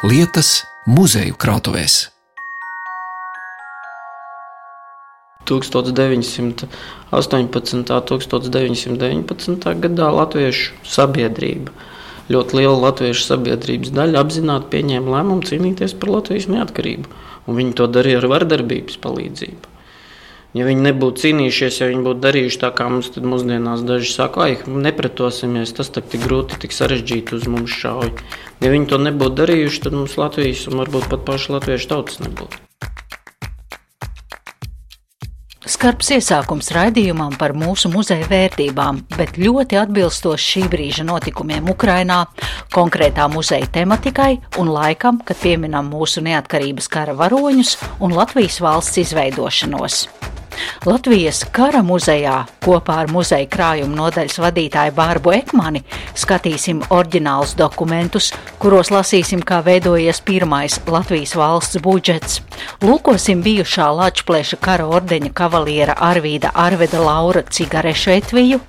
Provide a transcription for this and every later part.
lietas muzeju krātuvēs. 1918. un 1919. gadā Latviešu sabiedrība, ļoti liela latviešu sabiedrības daļa apzināti pieņēma lēmumu cīnīties par Latvijas neatkarību. Viņi to darīja ar vardarbības palīdzību. Ja viņi nebūtu cīnījušies, ja viņi būtu darījuši tā, kā mums mūsdienās daži saka, ai, nepretosimies, tas tik grūti, tik sarežģīti uz mums šauj. Ja viņi to nebūtu darījuši, tad mums Latvijas un varbūt pat paša latviešu tautas nebūtu. Skarbs iesākums raidījumam par mūsu muzeja vērtībām, bet ļoti atbilstoši šī brīža notikumiem Ukrainā, konkrētā muzeja tematikai un laikam, kad pieminam mūsu neatkarības kara varoņus un Latvijas valsts izveidošanos. Latvijas kara muzejā kopā ar muzeja krājuma nodaļas vadītāju Bārbu Ekmani skatīsim oriģinālus dokumentus, kuros lasīsim, kā veidojies pirmais Latvijas valsts budžets. Lūkosim bijušā Latvijas kara ordeņa kavaliera Arvīda Arveda Laura cigarešu etviju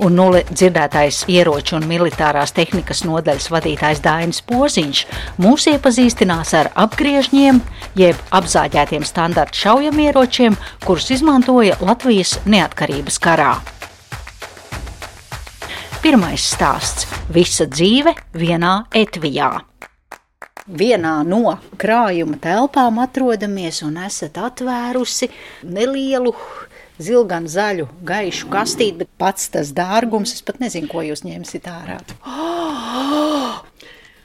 un nulle dzirdētais ieroču un militārās tehnikas nodaļas vadītājs Dainis Poziņš mūs iepazīstinās ar apgriežņiem, jeb apzāģētiem standarta šaujamieročiem, kurus izmantoja Latvijas neatkarības karā. Pirmais stāsts - visa dzīve vienā etvijā. Vienā no krājuma telpām atrodamies un esat atvērusi nelielu zilgan zaļu, gaišu kastīti, bet pats tas dārgums, es pat nezinu, ko jūs ņemsiet ārā. Oh!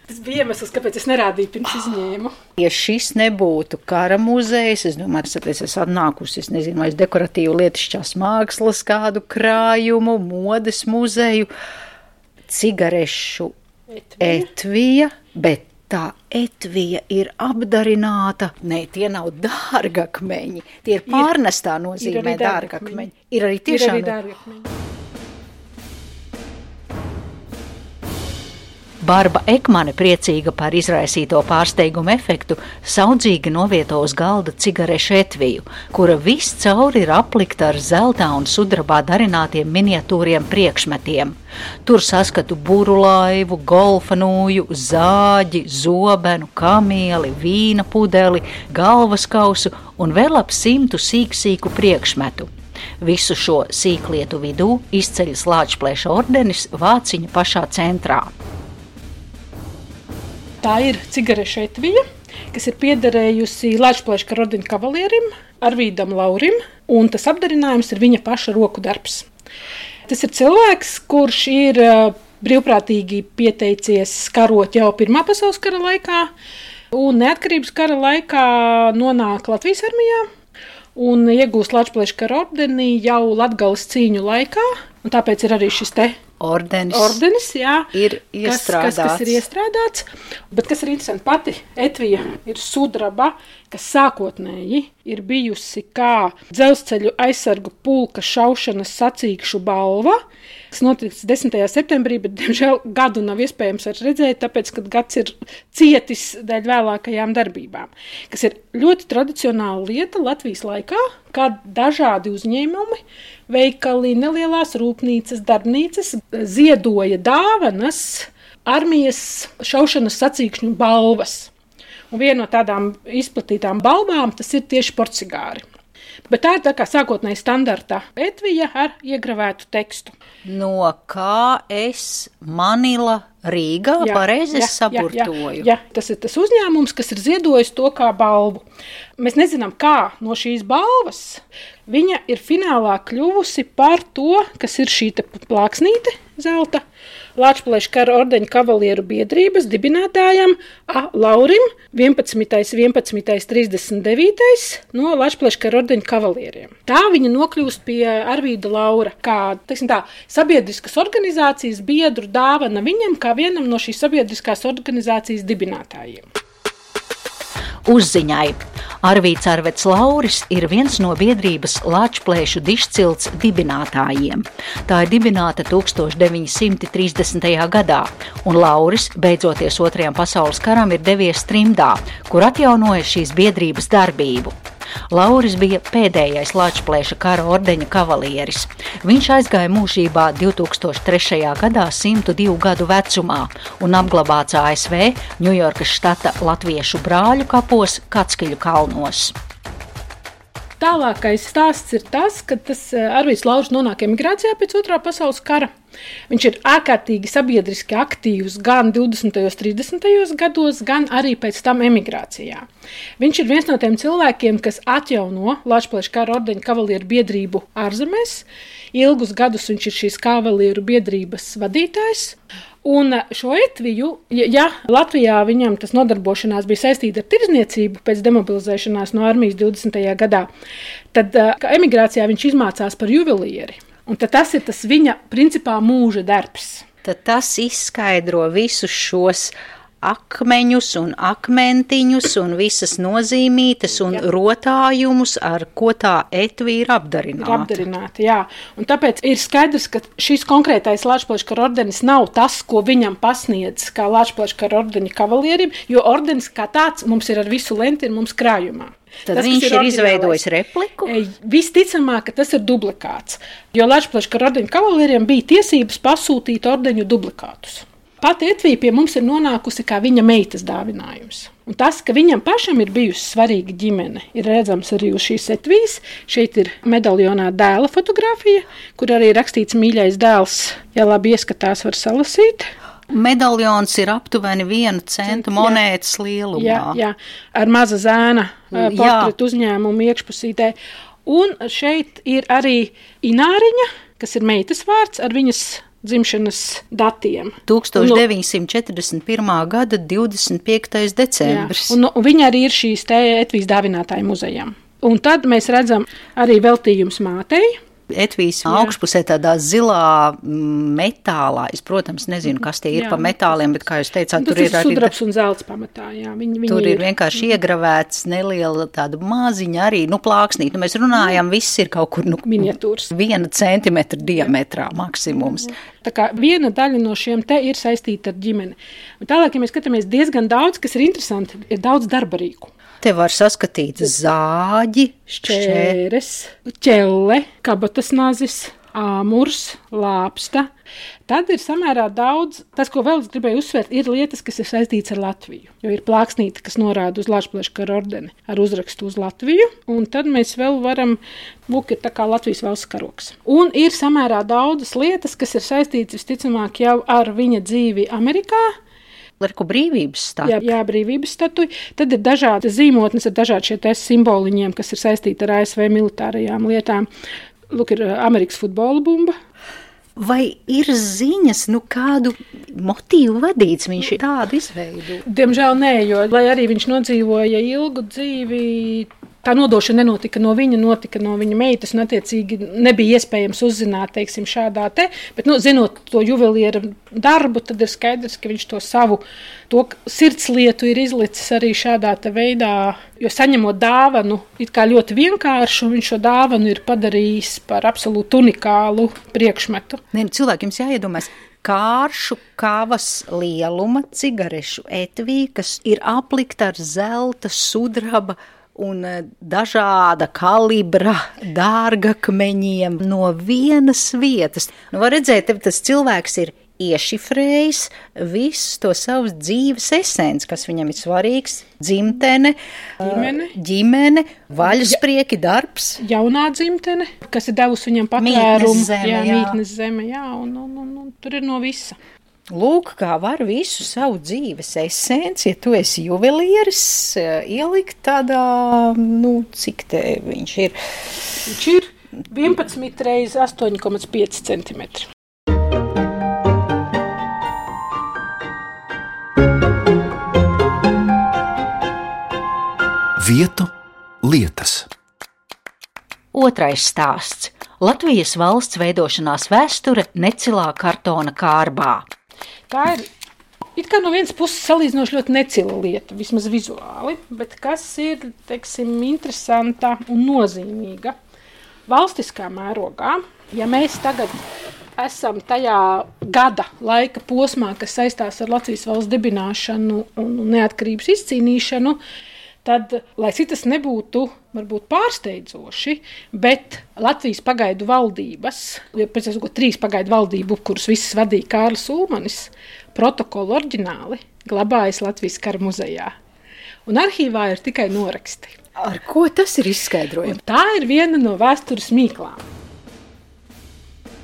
Tas bija iemesls, kāpēc es nerādīju pirms izņēmu. Ja šis nebūtu kara muzejs, es domāju, ka es esmu atnākusi, es nezinu, vai es dekoratīvu lietišķās mākslas kādu krājumu, modes muzeju, cigarešu etvija, etvija bet tā etvija ir apdarināta. Nē, tie nav dārgakmeņi, tie ir pārnestā nozīmē ir dārgakmeņi. Ir arī tiešām ir arī dārgakmeņi. Barba Ekmane, priecīga par izraisīto pārsteigumu efektu, saudzīgi novieto uz galda cigarešu etviju, kura viscauri ir aplikta ar zelta un sudrabā darinātiem miniatūriem priekšmetiem. Tur saskatu burulaivu, golfa nūju, zāģi, zobenu, kamieli, vīna pudeli, galvas kausu un vēl ap simtu sīksīku priekšmetu. Visu šo sīklietu vidū izceļas Lāčplēša ordenis Vāciņa pašā centrā. Tā ir cigarešu etvija, kas ir piederējusi Latvijas karodiņa kavalierim, Arvīdam Laurim, un tas apdarinājums ir viņa paša roku darbs. Tas ir cilvēks, kurš ir brīvprātīgi pieteicies karot jau Pirmā pasaules kara laikā, un neatkarības kara laikā nonāk Latvijas armijā un iegūst Latvijas kara ordeni jau Latvijas cīņu laikā. Tāpēc ir arī šis te ordenis, ordenis jā, ir iestrādāts. Kas, kas, kas ir iestrādāts. Bet kas ir interesanti, pati Etvija ir sudraba, kas sākotnēji ir bijusi kā dzelzceļu aizsargu pulka šaušanas sacīkšu balva. Tas notiks 10. septembrī, bet, diemžēl, gadu nav iespējams redzēt, tāpēc, ka gads ir cietis dēļ vēlākajām darbībām. Kas ir ļoti tradicionāla lieta Latvijas laikā, kad dažādi uzņēmumi veikali, nelielās rūpnīcas, darbnīcas ziedoja dāvanas armijas šaušanas sacīkšņu balvas. Un viena no tādām izplatītām balvām tas ir tieši porcigāri. Bet tā ir tā kā sākotnēji standarta etvija ar iegravētu tekstu. No kā es Manila Rīgā jā, pareizi jā, saburtoju. Jā, jā, tas ir tas uzņēmums, kas ir ziedojis to kā balvu. Mēs nezinām, kā no šīs balvas viņa ir finālā kļuvusi par to, kas ir šī plāksnīte zelta. Latvijas kara ordeņa kavalieru biedrības dibinātājam A. Laurim 11. 11. 39. no Latvijas kara ordeņa kavalieriem. Tā viņa nokļūst pie Arvīda Laura, kā tā, sabiedriskas organizācijas biedru dāvana viņam, kā vienam no šīs sabiedriskās organizācijas dibinātājiem. Uzziņai Arvīts Arvets Lauris ir viens no biedrības Lāčplēšu dišcilts dibinātājiem. Tā ir dibināta 1930. gadā, un Lauris, beidzoties Otrajam pasaules karam, ir devies trimdā, kur atjaunoja šīs biedrības darbību. Lauris bija pēdējais Latvijas kara ordeņa kavalieris. Viņš aizgāja mūžībā 2003. gadā, 102 gadu vecumā, un apglabāts ASV Ņujorkas štata Latviešu brāļu kapos Katskiļu kalnos. Tālākais stāsts ir tas, ka tas eh, Arvīts Lauris nonāk emigrācijā pēc otrā pasaules kara. Viņš ir ārkārtīgi sabiedriski aktīvs gan 20. un 30. gados, gan arī pēc tam emigrācijā. Viņš ir viens no tiem cilvēkiem, kas atjauno Latvijas kara ordeņa kavalieru biedrību ārzemēs. Ilgus gadus viņš ir šīs kavalieru biedrības vadītājs. Un šo etviju, ja, ja Latvijā viņam tas nodarbošanās bija saistīta ar tirzniecību pēc demobilizēšanās no armijas 20. gadā, tad emigrācijā viņš izmācās par juvelieri. Un tas ir tas viņa principā mūža darbs. Tad tas izskaidro visus šos akmeņus un akmentiņus un visas nozīmītas un jā. rotājumus, ar ko tā etvi ir apdarināta. Ir apdarināta, jā. Un tāpēc ir skaidrs, ka šis konkrētais Latvijas ordenis nav tas, ko viņam pasniedz kā Latvijas ordeņa kavalierim, jo ordenis kā tāds mums ir ar visu lenti un mums krājumā. Tad tas, viņš ir, ir izveidojis repliku. Visticamāk, ka tas ir duplikāts. Jo Latvijas ordeņa kavalieriem bija tiesības pasūtīt ordeņu duplikātus. Pati Etvija pie mums ir nonākusi kā viņa meitas dāvinājums. Un tas, ka viņam pašam ir bijusi svarīga ģimene, ir redzams arī uz šīs etvijas. Šeit ir medaljonā dēla fotografija, kur arī rakstīts mīļais dēls. Ja labi ieskatās, var salasīt. Medaļons ir aptuveni viena centa monētas lielumā. Jā, jā, ar maza zēna portretu uzņēmumu iekšpusītē. Un šeit ir arī Ināriņa, kas ir meitas vārds ar viņas dzimšanas datiem. 1941. No, gada 25. decembris. Jā, un, un viņa arī ir šīs Etvijas dāvinātāja muzejam. Un tad mēs redzam arī veltījums mātei. Etvijas Jā. augšpusē tādā zilā metālā. Es, protams, nezinu, kas tie ir jā. pa metāliem, bet, kā jūs teicāt, tur ir arī sudrabs un zelts pamatā. Jā, viņi, viņi tur ir, ir vienkārši mm. iegravēts neliela tāda maziņa arī, nu, plāksnīt. Nu, mēs runājam, viss ir kaut kur, nu, miniatūrs. Viena centimetra diametrā maksimums. Tā kā viena daļa no šiem te ir saistīta ar ģimeni. Un tālāk, ja mēs skatāmies diezgan daudz, kas ir interesanti, ir daudz darba rīku. Te var saskatīt zāģi, šķēres, ķelle, kabatas nazis, āmurs, lāpsta. Tad ir samērā daudz, tas, ko vēl es gribēju uzsvērt, ir lietas, kas ir saistītas ar Latviju. Jo ir plāksnīte, kas norāda uz Latvijas kara ordeni ar uzrakstu uz Latviju, un tad mēs vēl varam, lūk, ir tā kā Latvijas valsts karoks. Un ir samērā daudzas lietas, kas ir saistītas visticamāk jau ar viņa dzīvi Amerikā, Liku brīvības statuja. Jā, jā, brīvības statuja. Tad ir dažādas zīmotnes ar dažādiem simboliņiem, kas ir saistīti ar ASV militārajām lietām. Lūk, ir Amerikas futbola bumba. Vai ir ziņas, nu, kādu motīvu vadīts viņš ir tādu izveidu? Diemžēl nē, jo, lai arī viņš nodzīvoja ilgu dzīvi, tā nodošana nenotika no viņa, notika no viņa meitas. Un, attiecīgi, nebija iespējams uzzināt, teiksim, šādā te. Bet, nu, zinot to juvelieru darbu, tad ir skaidrs, ka viņš to savu to sirdslietu ir izlicis arī šādā veidā. Jo saņemot dāvanu, it kā ļoti vienkāršu, viņš šo dāvanu ir padarījis par absolūti unikālu priekšmetu. Ne, cilvēkiem jāiedomājas, kāršu kavas lieluma cigarešu etvī, kas ir aplikta ar zelta, sudraba un e, dažāda kalibra dārgakmeņiem no vienas vietas. Nu, var redzēt, tas cilvēks ir iešifrējis visu to savas dzīves esenci, kas viņam ir svarīgs - dzimtene, ģimene, ģimene vaļasprieki, darbs. Jaunā dzimtene, kas ir devusi viņam patvērumu, zeme, jā, jā. mītnes zeme, jā, un, un, un, un tur ir no visa. Lūk, kā var visu savu dzīves esenci, ja tu esi juvelieris, eh, ielikt tādā, nu, cik te viņš ir? Viņš ir 11 reizes 8,5 cm. Vietu lietas. Otrais stāsts - Latvijas valsts veidošanās vēsture necilā kartona kārbā. Tā ir it kā no vienas puses salīdzinoši ļoti necila lieta, vismaz vizuāli, bet kas ir teiksim, interesanta un nozīmīga. Valstiskā mērogā, ja mēs tagad esam tajā gada laika posmā, kas saistās ar Latvijas valsts dibināšanu un neatkarības izcīnīšanu, tad, lai cik tas nebūtu varbūt pārsteidzoši, bet Latvijas pagaidu valdības, ja pēc tam, ko trīs pagaidu valdību, kuras visas vadīja Kārlis Ulmanis, protokolu oriģināli glabājas Latvijas kara muzejā. Un arhīvā ir tikai noraksti. Ar ko tas ir izskaidrojams? Tā ir viena no vēstures mīklām.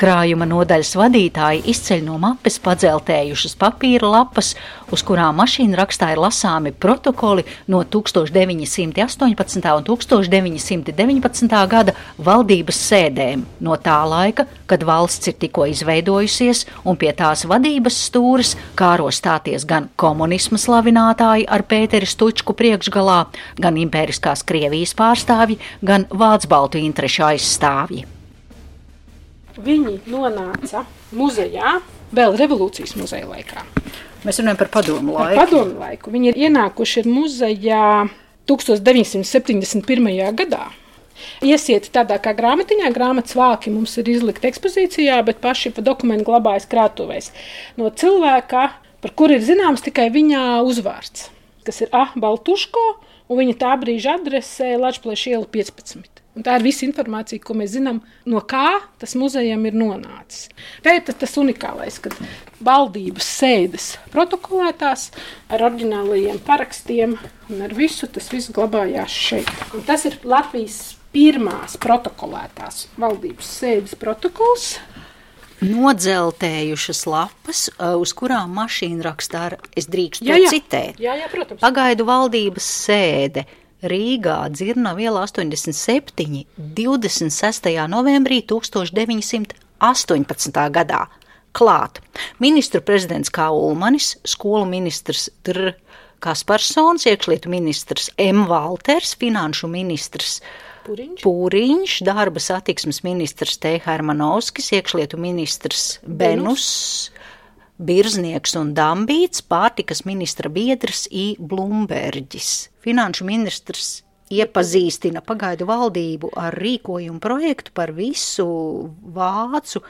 Krājuma nodaļas vadītāji izceļ no mapes padzeltējušas papīra lapas, uz kurām mašīna rakstā ir lasāmi protokoli no 1918. un 1919. gada valdības sēdēm, no tā laika, kad valsts ir tikko izveidojusies un pie tās vadības stūres kāro stāties gan komunisma slavinātāji ar Pēteri Stučku priekšgalā, gan impēriskās Krievijas pārstāvji, gan Vācu baltu interešu aizstāvji. Viņi nonāca muzejā vēl revolūcijas muzeja laikā. Mēs runājam par padomu Par laiku. padomu laiku. Viņi ir ienākuši muzejā 1971. gadā. Iesiet tādā kā grāmatiņā, grāmatas vāki mums ir izlikti ekspozīcijā, bet paši pa dokumentu glabājas krātuvēs. No cilvēka, par kuru ir zināms tikai viņa uzvārds, kas ir A. Baltuško, un viņa tā brīža adresē Latvijas iela 15. Un tā ir visa informācija, ko mēs zinām, no kā tas muzejam ir nonācis. Tā ir tas, tas unikālais, kad valdības sēdes protokolētās ar oriģinālajiem parakstiem un ar visu tas viss glabājās šeit. Un tas ir Latvijas pirmās protokolētās valdības sēdes protokols. Nodzeltējušas lapas, uh, uz kurām mašīna rakstā es drīkstu Jā, jā. citēt. Jā, jā, protams. Pagaidu valdības sēde Rīgā, Dzirnava iela 87, 26. novembrī 1918. gadā. Klāt ministru prezidents K. Ulmanis, skolu ministrs Dr. Kasparsons, iekšlietu ministrs M. Valters, finanšu ministrs Puriņš. Pūriņš, darba satiksmes ministrs T. Hermanovskis, iekšlietu ministrs Benus, Birznieks un Dambīts, pārtikas ministra biedrs I. Blumberģis. Finanšu ministrs iepazīstina pagaidu valdību ar rīkojumu projektu par visu vācu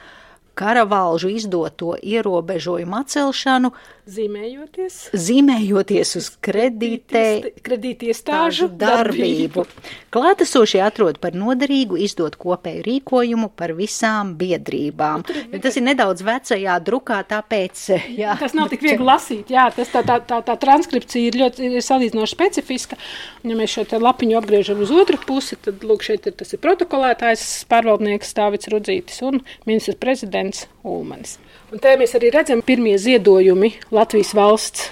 karavalžu izdoto ierobežojumu atcelšanu, Zīmējoties. zīmējoties uz kredītē Kredītiestāžu darbību. Klātesošie atrod par noderīgu izdot kopēju rīkojumu par visām biedrībām. Jo Tas ir nedaudz vecajā drukā, tāpēc. Jā, Tas nav tik viegli lasīt. Jā, tas tā, tā, tā, tā transkripcija ir ļoti ir salīdzinoši specifiska. Ja mēs šo lapiņu apgriežam uz otru pusi, tad lūk, šeit ir tas ir protokolētājs, pārvaldnieks Stāvits Rudzītis un ministrs prezidents Ulmanis. Un te mēs arī redzam pirmie ziedojumi Latvijas valsts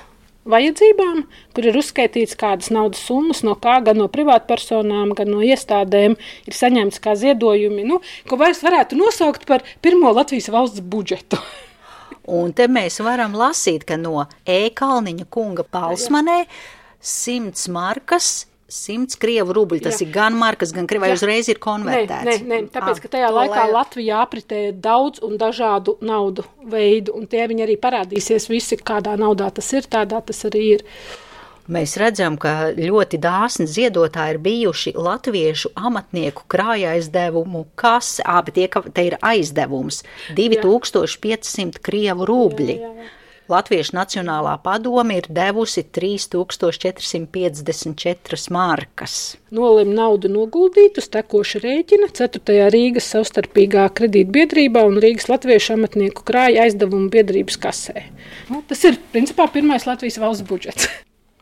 vajadzībām, kur ir uzskaitīts, kādas naudas summas no kā, gan no privātpersonām, gan no iestādēm ir saņemts kā ziedojumi, nu, ko vairs varētu nosaukt par pirmo Latvijas valsts budžetu. Un te mēs varam lasīt, ka no E-Kalniņa kunga Palsmanē 100 markas. 100 krievu rubļu. Tas Jā. ir gan markas, gan krievu. Vai Jā. uzreiz ir Nē, konvertēts? nē, nē, tāpēc, Ah, ka tajā to laikā lai- Latvijā apritēja daudz un dažādu naudu veidu, un tie viņi arī parādīsies visi, kādā naudā tas ir, tādā tas arī ir. Mēs redzam, ka ļoti dāsni ziedotāji ir bijuši latviešu amatnieku krājā aizdevumu kase. Abi tie, ka te ir aizdevums - 2500 krievu rubļi. Jā, jā, jā. Latviešu Nacionālā padome ir devusi 3454 markas. Nolēma naudu noguldīt uz tekoša rēķina 4. Rīgas savstarpīgā kredītbiedrībā un Rīgas Latviešu amatnieku krāja aizdevumu biedrības kasē. Nu, tas ir principā pirmais Latvijas valsts budžets.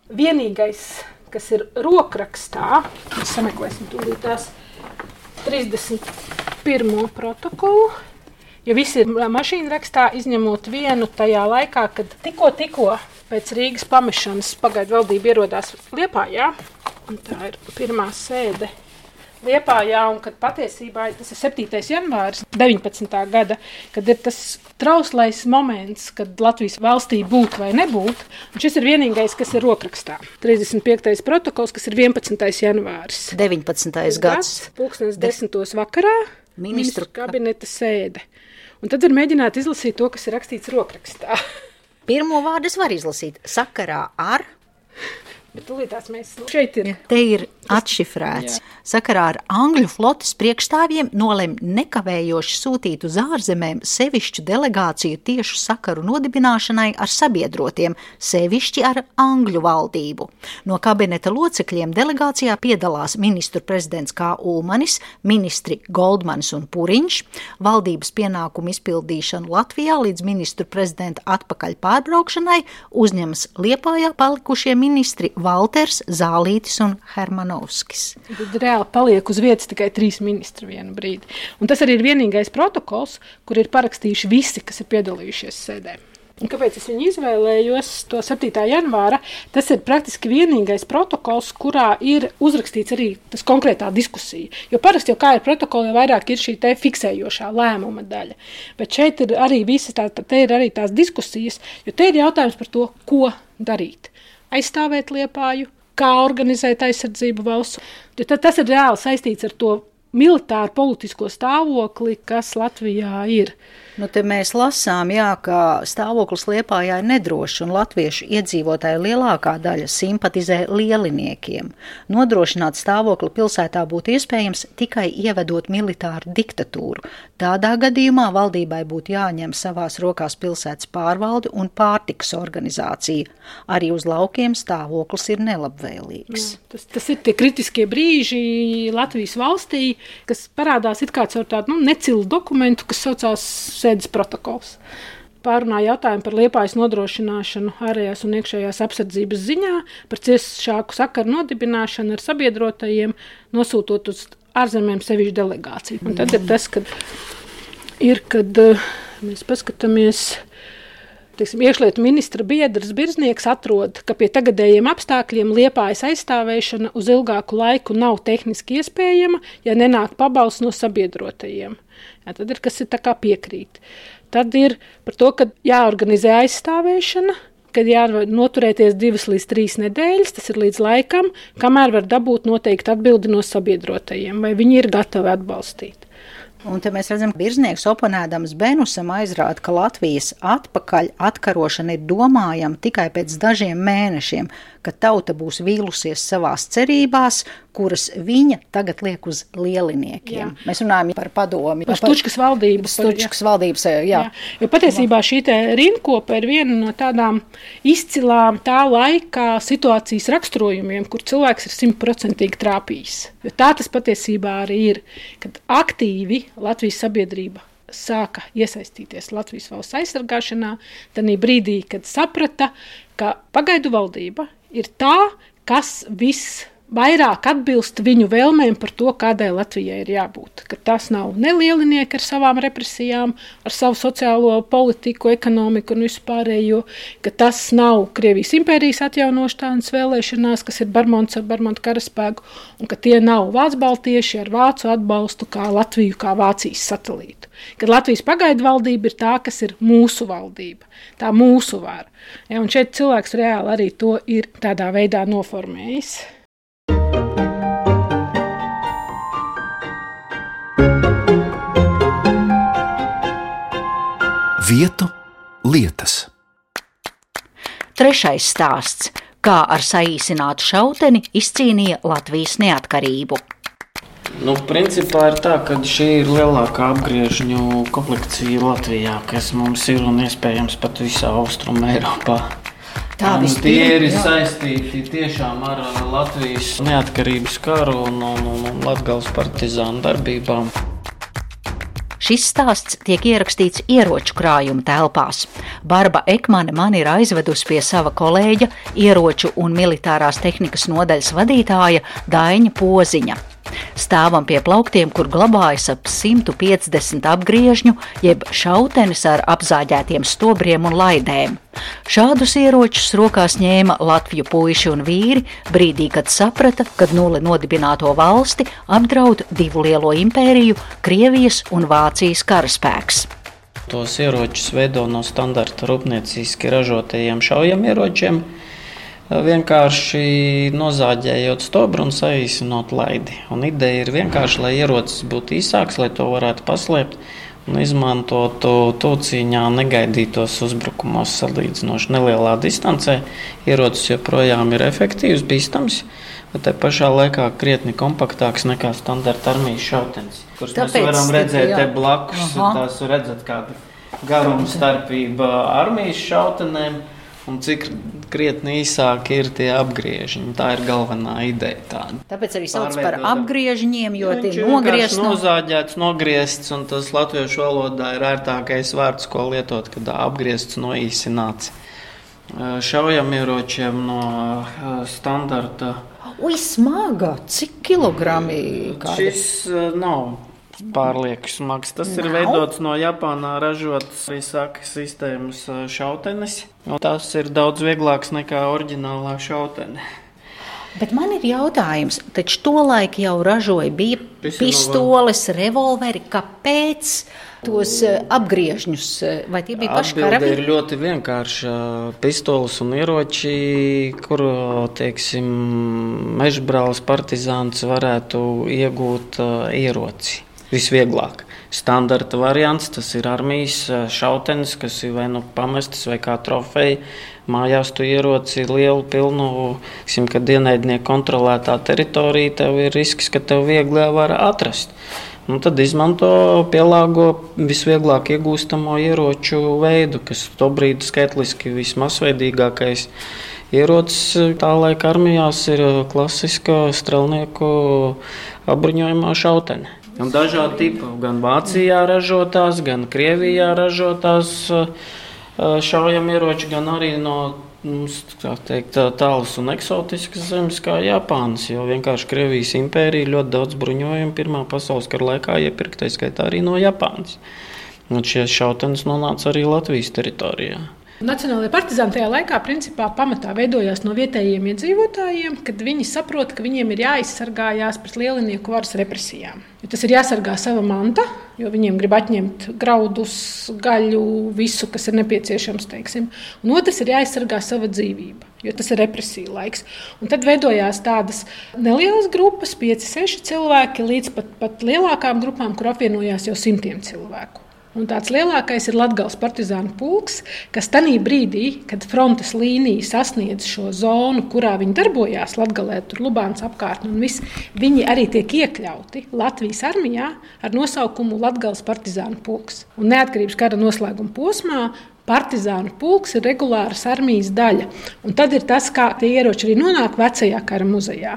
Vienīgais, kas ir rokrakstā, mēs sameklēsim tūlīt tās 31. protokolu. Jo visi ir mašīna rakstā, izņemot vienu tajā laikā, kad tikko, tikko pēc Rīgas pamešanas pagaidu valdība ierodās Liepājā. un Tā ir pirmā sēde Liepājā, un kad patiesībā tas ir 7. janvāris 19. gada, kad ir tas trauslais moments, kad Latvijas valstī būt vai nebūt. Un šis ir vienīgais, kas ir rokrakstā. 35. protokols, kas ir 11. janvāris. 19. gads. Pūkstens desmitos vakarā Ministru ministru kabineta sēde. Un tad var mēģināt izlasīt to, kas ir rakstīts rokrakstā. Pirmo vārdu es varu izlasīt sakarā ar Tūlītās mēs šeit ir. Te ir atšifrēts. Sakarā ar Angļu flotes priekšstāvjiem nolem nekavējoši sūtīt uz ārzemēm sevišķu delegāciju tiešu sakaru nodibināšanai ar sabiedrotiem, sevišķi ar Angļu valdību. No kabineta locekļiem delegācijā piedalās ministru prezidents K. Ulmanis, ministri Goldmans un Puriņš, valdības pienākumu izpildīšanu Latvijā līdz ministru prezidenta atpakaļ pārbraukšanai uzņemas Liepājā palikušie ministri Valters, Zālītis un Hermanovskis. Tad reāli paliek uz vietas tikai trīs ministri vienu brīdi. Un tas arī ir vienīgais protokols, kur ir parakstījuši visi, kas ir piedalījušies sēdē. Un kāpēc es viņu izvēlējos to 7. janvāra? Tas ir praktiski vienīgais protokols, kurā ir uzrakstīts arī tas konkrētā diskusija. Jo parasti jau kā ir protokols, jau vairāk ir šī fiksējošā lēmuma daļa. Bet šeit ir arī visas tā, te ir arī tās diskusijas, jo te ir jautājums par to, ko darīt. Aizstāvēt liepāju, kā organizēt aizsardzību valsts. Tas ir reāli saistīts ar to militāru politisko stāvokli, kas Latvijā ir. Nu, te mēs lasām, jā, ka stāvoklis Liepājā ir nedrošs, un latviešu iedzīvotāju lielākā daļa simpatizē lieliniekiem. Nodrošināt stāvokli pilsētā būtu iespējams tikai ievedot militāru diktatūru. Tādā gadījumā valdībai būtu jāņem savās rokās pilsētas pārvalde un pārtiks organizācija. Arī uz laukiem stāvoklis ir nelabvēlīgs. Jā, tas, tas ir tie kritiskie brīži Latvijas valstī, kas parādās it kā caur tādu nu, necilu dokumentu, kas saucās sēdes protokols. Pārunāja jautājumu par liepājas nodrošināšanu ārējās un iekšējās apsardzības ziņā, par ciešāku sakaru nodibināšanu ar sabiedrotajiem, nosūtot uz ārzemēm sevišķu delegāciju. Un tad ir tas, kad, ir, kad eh, mēs paskatāmies. Teiksim, iekšlietu ministra biedrs Birznieks atrod, ka pie tagadējiem apstākļiem liepājas aizstāvēšana uz ilgāku laiku nav tehniski iespējama, ja nenāk pabalsts no sabiedrotajiem. Jā, tad ir kas ir piekrīt. Tad ir par to, ka jāorganizē aizstāvēšana, kad jāvar noturēties divas līdz trīs nedēļas, tas ir līdz laikam, kamēr var dabūt noteikti atbildi no sabiedrotajiem, vai viņi ir gatavi atbalstīt. Un te mēs redzam, ka Birznieks oponēdams Benusam aizrāda, ka Latvijas atpakaļ atkarošana ir domājama tikai pēc dažiem mēnešiem, ka tauta būs vīlusies savās cerībās, kuras viņa tagad liek uz lieliniekiem. Jā. Mēs runājam par padomi. Par Stučkas valdības. Stučkas valdības, jā. jā. Jo patiesībā šī rinkopa ir viena no tādām izcilām tā laika situācijas raksturojumiem, kur cilvēks ir simtprocentīgi trāpījis. Jo tā tas patiesībā arī ir, kad aktīvi Latvijas sabiedrība sāka iesaistīties Latvijas valsts aizsargāšanā, tad brīdī, kad saprata, ka pagaidu valdība ir tā, kas viss vairāk atbilst viņu vēlmēm par to, kādai Latvijai ir jābūt. Ka tas nav nelielinieki ar savām represijām, ar savu sociālo politiku, ekonomiku un vispārējo, ka tas nav Krievijas impērijas atjaunošanas vēlēšanās, kas ir Barmons ar Barmontu karaspēku, un ka tie nav Vācu baltieši ar vācu atbalstu kā Latviju, kā Vācijas satelītu. Kad Latvijas pagaidu valdība ir tā, kas ir mūsu valdība, tā mūsu vara. Ja, un šeit cilvēks reāli arī to ir tādā veidā noformējis. Vietu lietas. Trešais stāsts - kā ar saīsinātu šauteni izcīnīja Latvijas neatkarību. Nu, principā ir tā, ka šī ir lielākā apgriežņu komplekcija Latvijā, kas mums ir un iespējams pat visā Austrumē Eiropā. Tā un tie ir jā. saistīti tiešām ar Latvijas neatkarības karu un, un, un, un Latvijas partizānu darbībām. Šis stāsts tiek ierakstīts ieroču krājuma telpās. Barba Ekmane man ir aizvedusi pie sava kolēģa, ieroču un militārās tehnikas nodaļas vadītāja Daņa Poziņa. Stāvam pie plauktiem, kur glabājas ap 150 apgriežņu, jeb šautenis ar apzāģētiem stobriem un laidēm. Šādus ieročus rokās ņēma Latviju puiši un vīri brīdī, kad saprata, ka nulli nodibināto valsti apdraud divu lielo impēriju - Krievijas un Vācijas karaspēks. Tos ieročus veido no standarta rūpnieciski ražotajiem šaujamieročiem, vienkārši nozāģējot stobru un saīsinot laidi. Un ideja ir vienkārši, lai ierocis būtu īsāks, lai to varētu paslēpt un izmantotu tūciņā negaidītos uzbrukumos salīdzinoši nelielā distancē. Ierocis joprojām ir efektīvs, bīstams, bet te pašā laikā krietni kompaktāks nekā standarta armijas šautenis, kurus mēs Tāpēc, varam redzēt jā. te blakus. Aha. Tās redzat kāda garuma starpība armijas šautenēm. Un cik krietni īsāki ir tie apgriežiņi. Tā ir galvenā ideja. Tāda. Tāpēc arī sauc par apgriežņiem, jo Jā, tie vienkārši no nozāģēts, nogriezts, un tas latviešu valodā ir ērtākais vārds, ko lietot, kad apgriezts, noīsināts. Šaujamieročiem no standarta. Ui, smaga! Cik kilogrami? kādi? Šis nav pārlieku smags. Tas ir Nav? veidots no Japānā ražotas saka sistēmas eh, šautenes. un Tas ir daudz vieglāks nekā oriģinālā šautene. Bet man ir jautājums, taču tolaik jau ražoja bija pistoles, revolveri, kāpēc tos eh, apgriežņus, eh, vai tie bija paši Atbilde ir karavīri? ļoti vienkārša. Pistoles un ieroči, kur teiksim, mežbrālis partizāns varētu iegūt ieroci. Visvieglāk. Standarta variants tas ir armijas uh, šautenis, kas ir vai nu pamestas vai kā trofeja. Mājās tu ieroci lielu, pilnu, tiksim, kad ienaidnieku kontrolētā teritorija, tev ir risks, ka tev viegli var atrast. Nu, tad izmanto pielāgo visvieglāk iegūstamo ieroču veidu, kas tobrīd skaitliski vismasveidīgākais ierocis tā laika armijās ir klasiska strelnieku apbruņojumā šautene. Un dažādi tipi, gan Vācijā ražotās, gan Krievijā ražotās uh, šaujamieroči, gan arī no mums, tā teikt, tā- tālas un eksotiskas zemes kā Japānas. Jo vienkārši Krievijas impērija ļoti daudz bruņojumu Pirmā pasaules kara laikā iepirktais skaitā arī no Japānas. Un šie šautenes nonāca arī Latvijas teritorijā. Nacionālajie partizāni tajā laikā principā pamatā veidojās no vietējiem iedzīvotājiem, kad viņi saprot, ka viņiem ir jāizsargājās pret lielinieku varas represijām. Jo tas ir jāsargā sava manta, jo viņiem grib atņemt graudus, gaļu, visu, kas ir nepieciešams. Teiksim. Un otrs ir jāizsargā sava dzīvība. Jo tas ir represija laiks. Un tad veidojās tādas nelielas grupas, 5, 6 cilvēki, līdz pat, pat lielākām grupām, kur apvienojās jau simtiem cilvēku. Un tāds lielākais ir Latvijas partizānu pulks, kas tajā brīdī, kad frontes līnija sasniedz šo zonu, kurā viņi darbojās, Latvijā, tur Lubāns apkārtnē, un viss, viņi arī tiek iekļauti Latvijas armijā ar nosaukumu Latvijas partizānu pulks. Un neatkarības kara noslēguma posmā Partizānu pulks ir regulāras armijas daļa. Un tad ir tas, kā tie ieroči arī nonāk vecajā kara muzejā.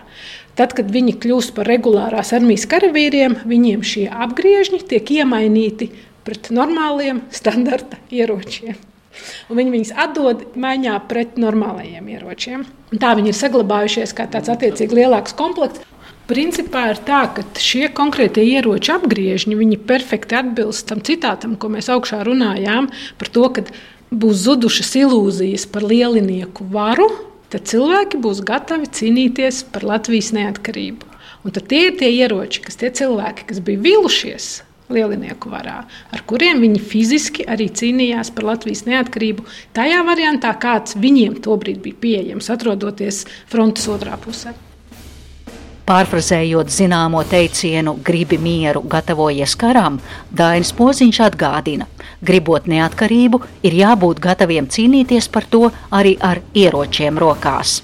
Tad, kad viņi kļūst par regulārās armijas karavīriem, viņiem šie apgriežņi tiek iemainīti pret normāliem standarta ieročiem. Un viņi viņus atdod maiņā pret normālajiem ieročiem. Un tā viņi ir saglabājušies kā tāds attiecīgi lielāks komplekts. Principā ir tā, ka šie konkrētie ieroči apgriežņi viņi perfekti atbilst tam citātam, ko mēs augšā runājām par to, ka būs zudušas ilūzijas par lielinieku varu, tad cilvēki būs gatavi cīnīties par Latvijas neatkarību. Un tad tie ir tie ieroči, kas tie cilvēki, kas bija vilušies lielinieku varā, ar kuriem viņi fiziski arī cīnījās par Latvijas neatkarību, tajā variantā, kāds viņiem tobrīd bija pieejams, atrodoties frontes otrā pusē. Pārfrazējot zināmo teicienu, gribi mieru, gatavojies karam, Dainis Poziņš atgādina, gribot neatkarību, ir jābūt gataviem cīnīties par to arī ar ieročiem rokās.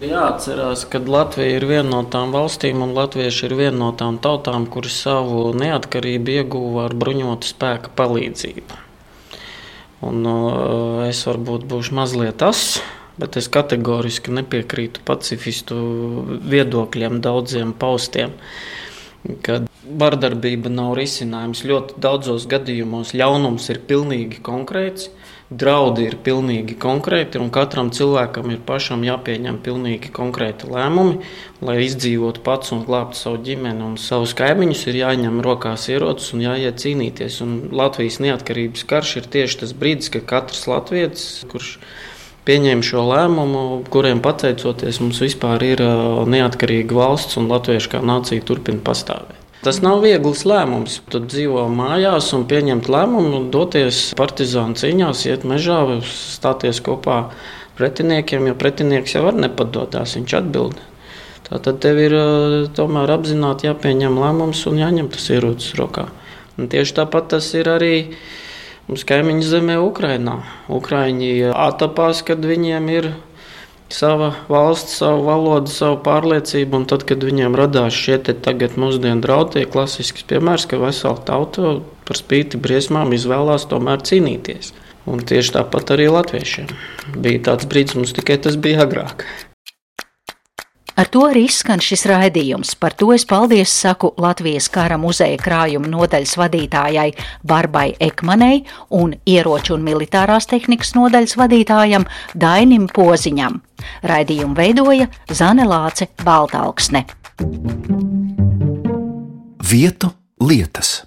Jāatcerās, ka Latvija ir viena no tām valstīm, un Latvieši ir viena no tām tautām, kuras savu neatkarību ieguva ar bruņotu spēku palīdzību. Un, uh, es varbūt būšu mazliet tas, bet es kategoriski nepiekrītu pacifistu viedokļiem, daudziem paustiem. Kad vardarbība nav risinājums, ļoti daudzos gadījumos ļaunums ir pilnīgi konkrēts, draudi ir pilnīgi konkrēti, un katram cilvēkam ir pašam jāpieņem pilnīgi konkrēti lēmumi, lai izdzīvotu pats un glābtu savu ģimeni un savus kaimiņus. Ir jāņem rokās ierocis un jāiet cīnīties. Un Latvijas neatkarības karš ir tieši tas brīdis, kad katrs latviečs, kurš pieņēma šo lēmumu, kuriem pateicoties mums vispār ir ā, neatkarīga valsts un latviešu kā nācija turpina pastāvēt. Tas nav viegls lēmums. Tad dzīvo mājās un pieņemt lēmumu, doties partizānu cīņās, iet mežā, stāties kopā pretiniekiem, jo pretinieks jau var nepadoties, viņš atbild. Tad tev ir tomēr apzināti jāpieņem lēmums un jāņem tas ierocis rokā. Un tieši tāpat tas ir arī mums kaimiņu zemē, Ukrajinā. Ukraiņi atapās, kad viņiem ir sava valsts, savu valodu, savu pārliecību, un tad, kad viņiem radās šie tagad mūsdienu draudie, klasisks piemērs, ka vesela tauta par spīti briesmām izvēlās tomēr cīnīties. Un tieši tāpat arī latviešiem. Bija tāds brīdis, mums tikai tas bija agrāk. Ar to arī izskan šis raidījums. Par to es paldies saku Latvijas kara muzeja krājuma nodaļas vadītājai Barbai Ekmanei un ieroču un militārās tehnikas nodaļas vadītājam Dainim Poziņam. Raidījumu veidoja Zane Lāce Baltalksne. Vietu lietas.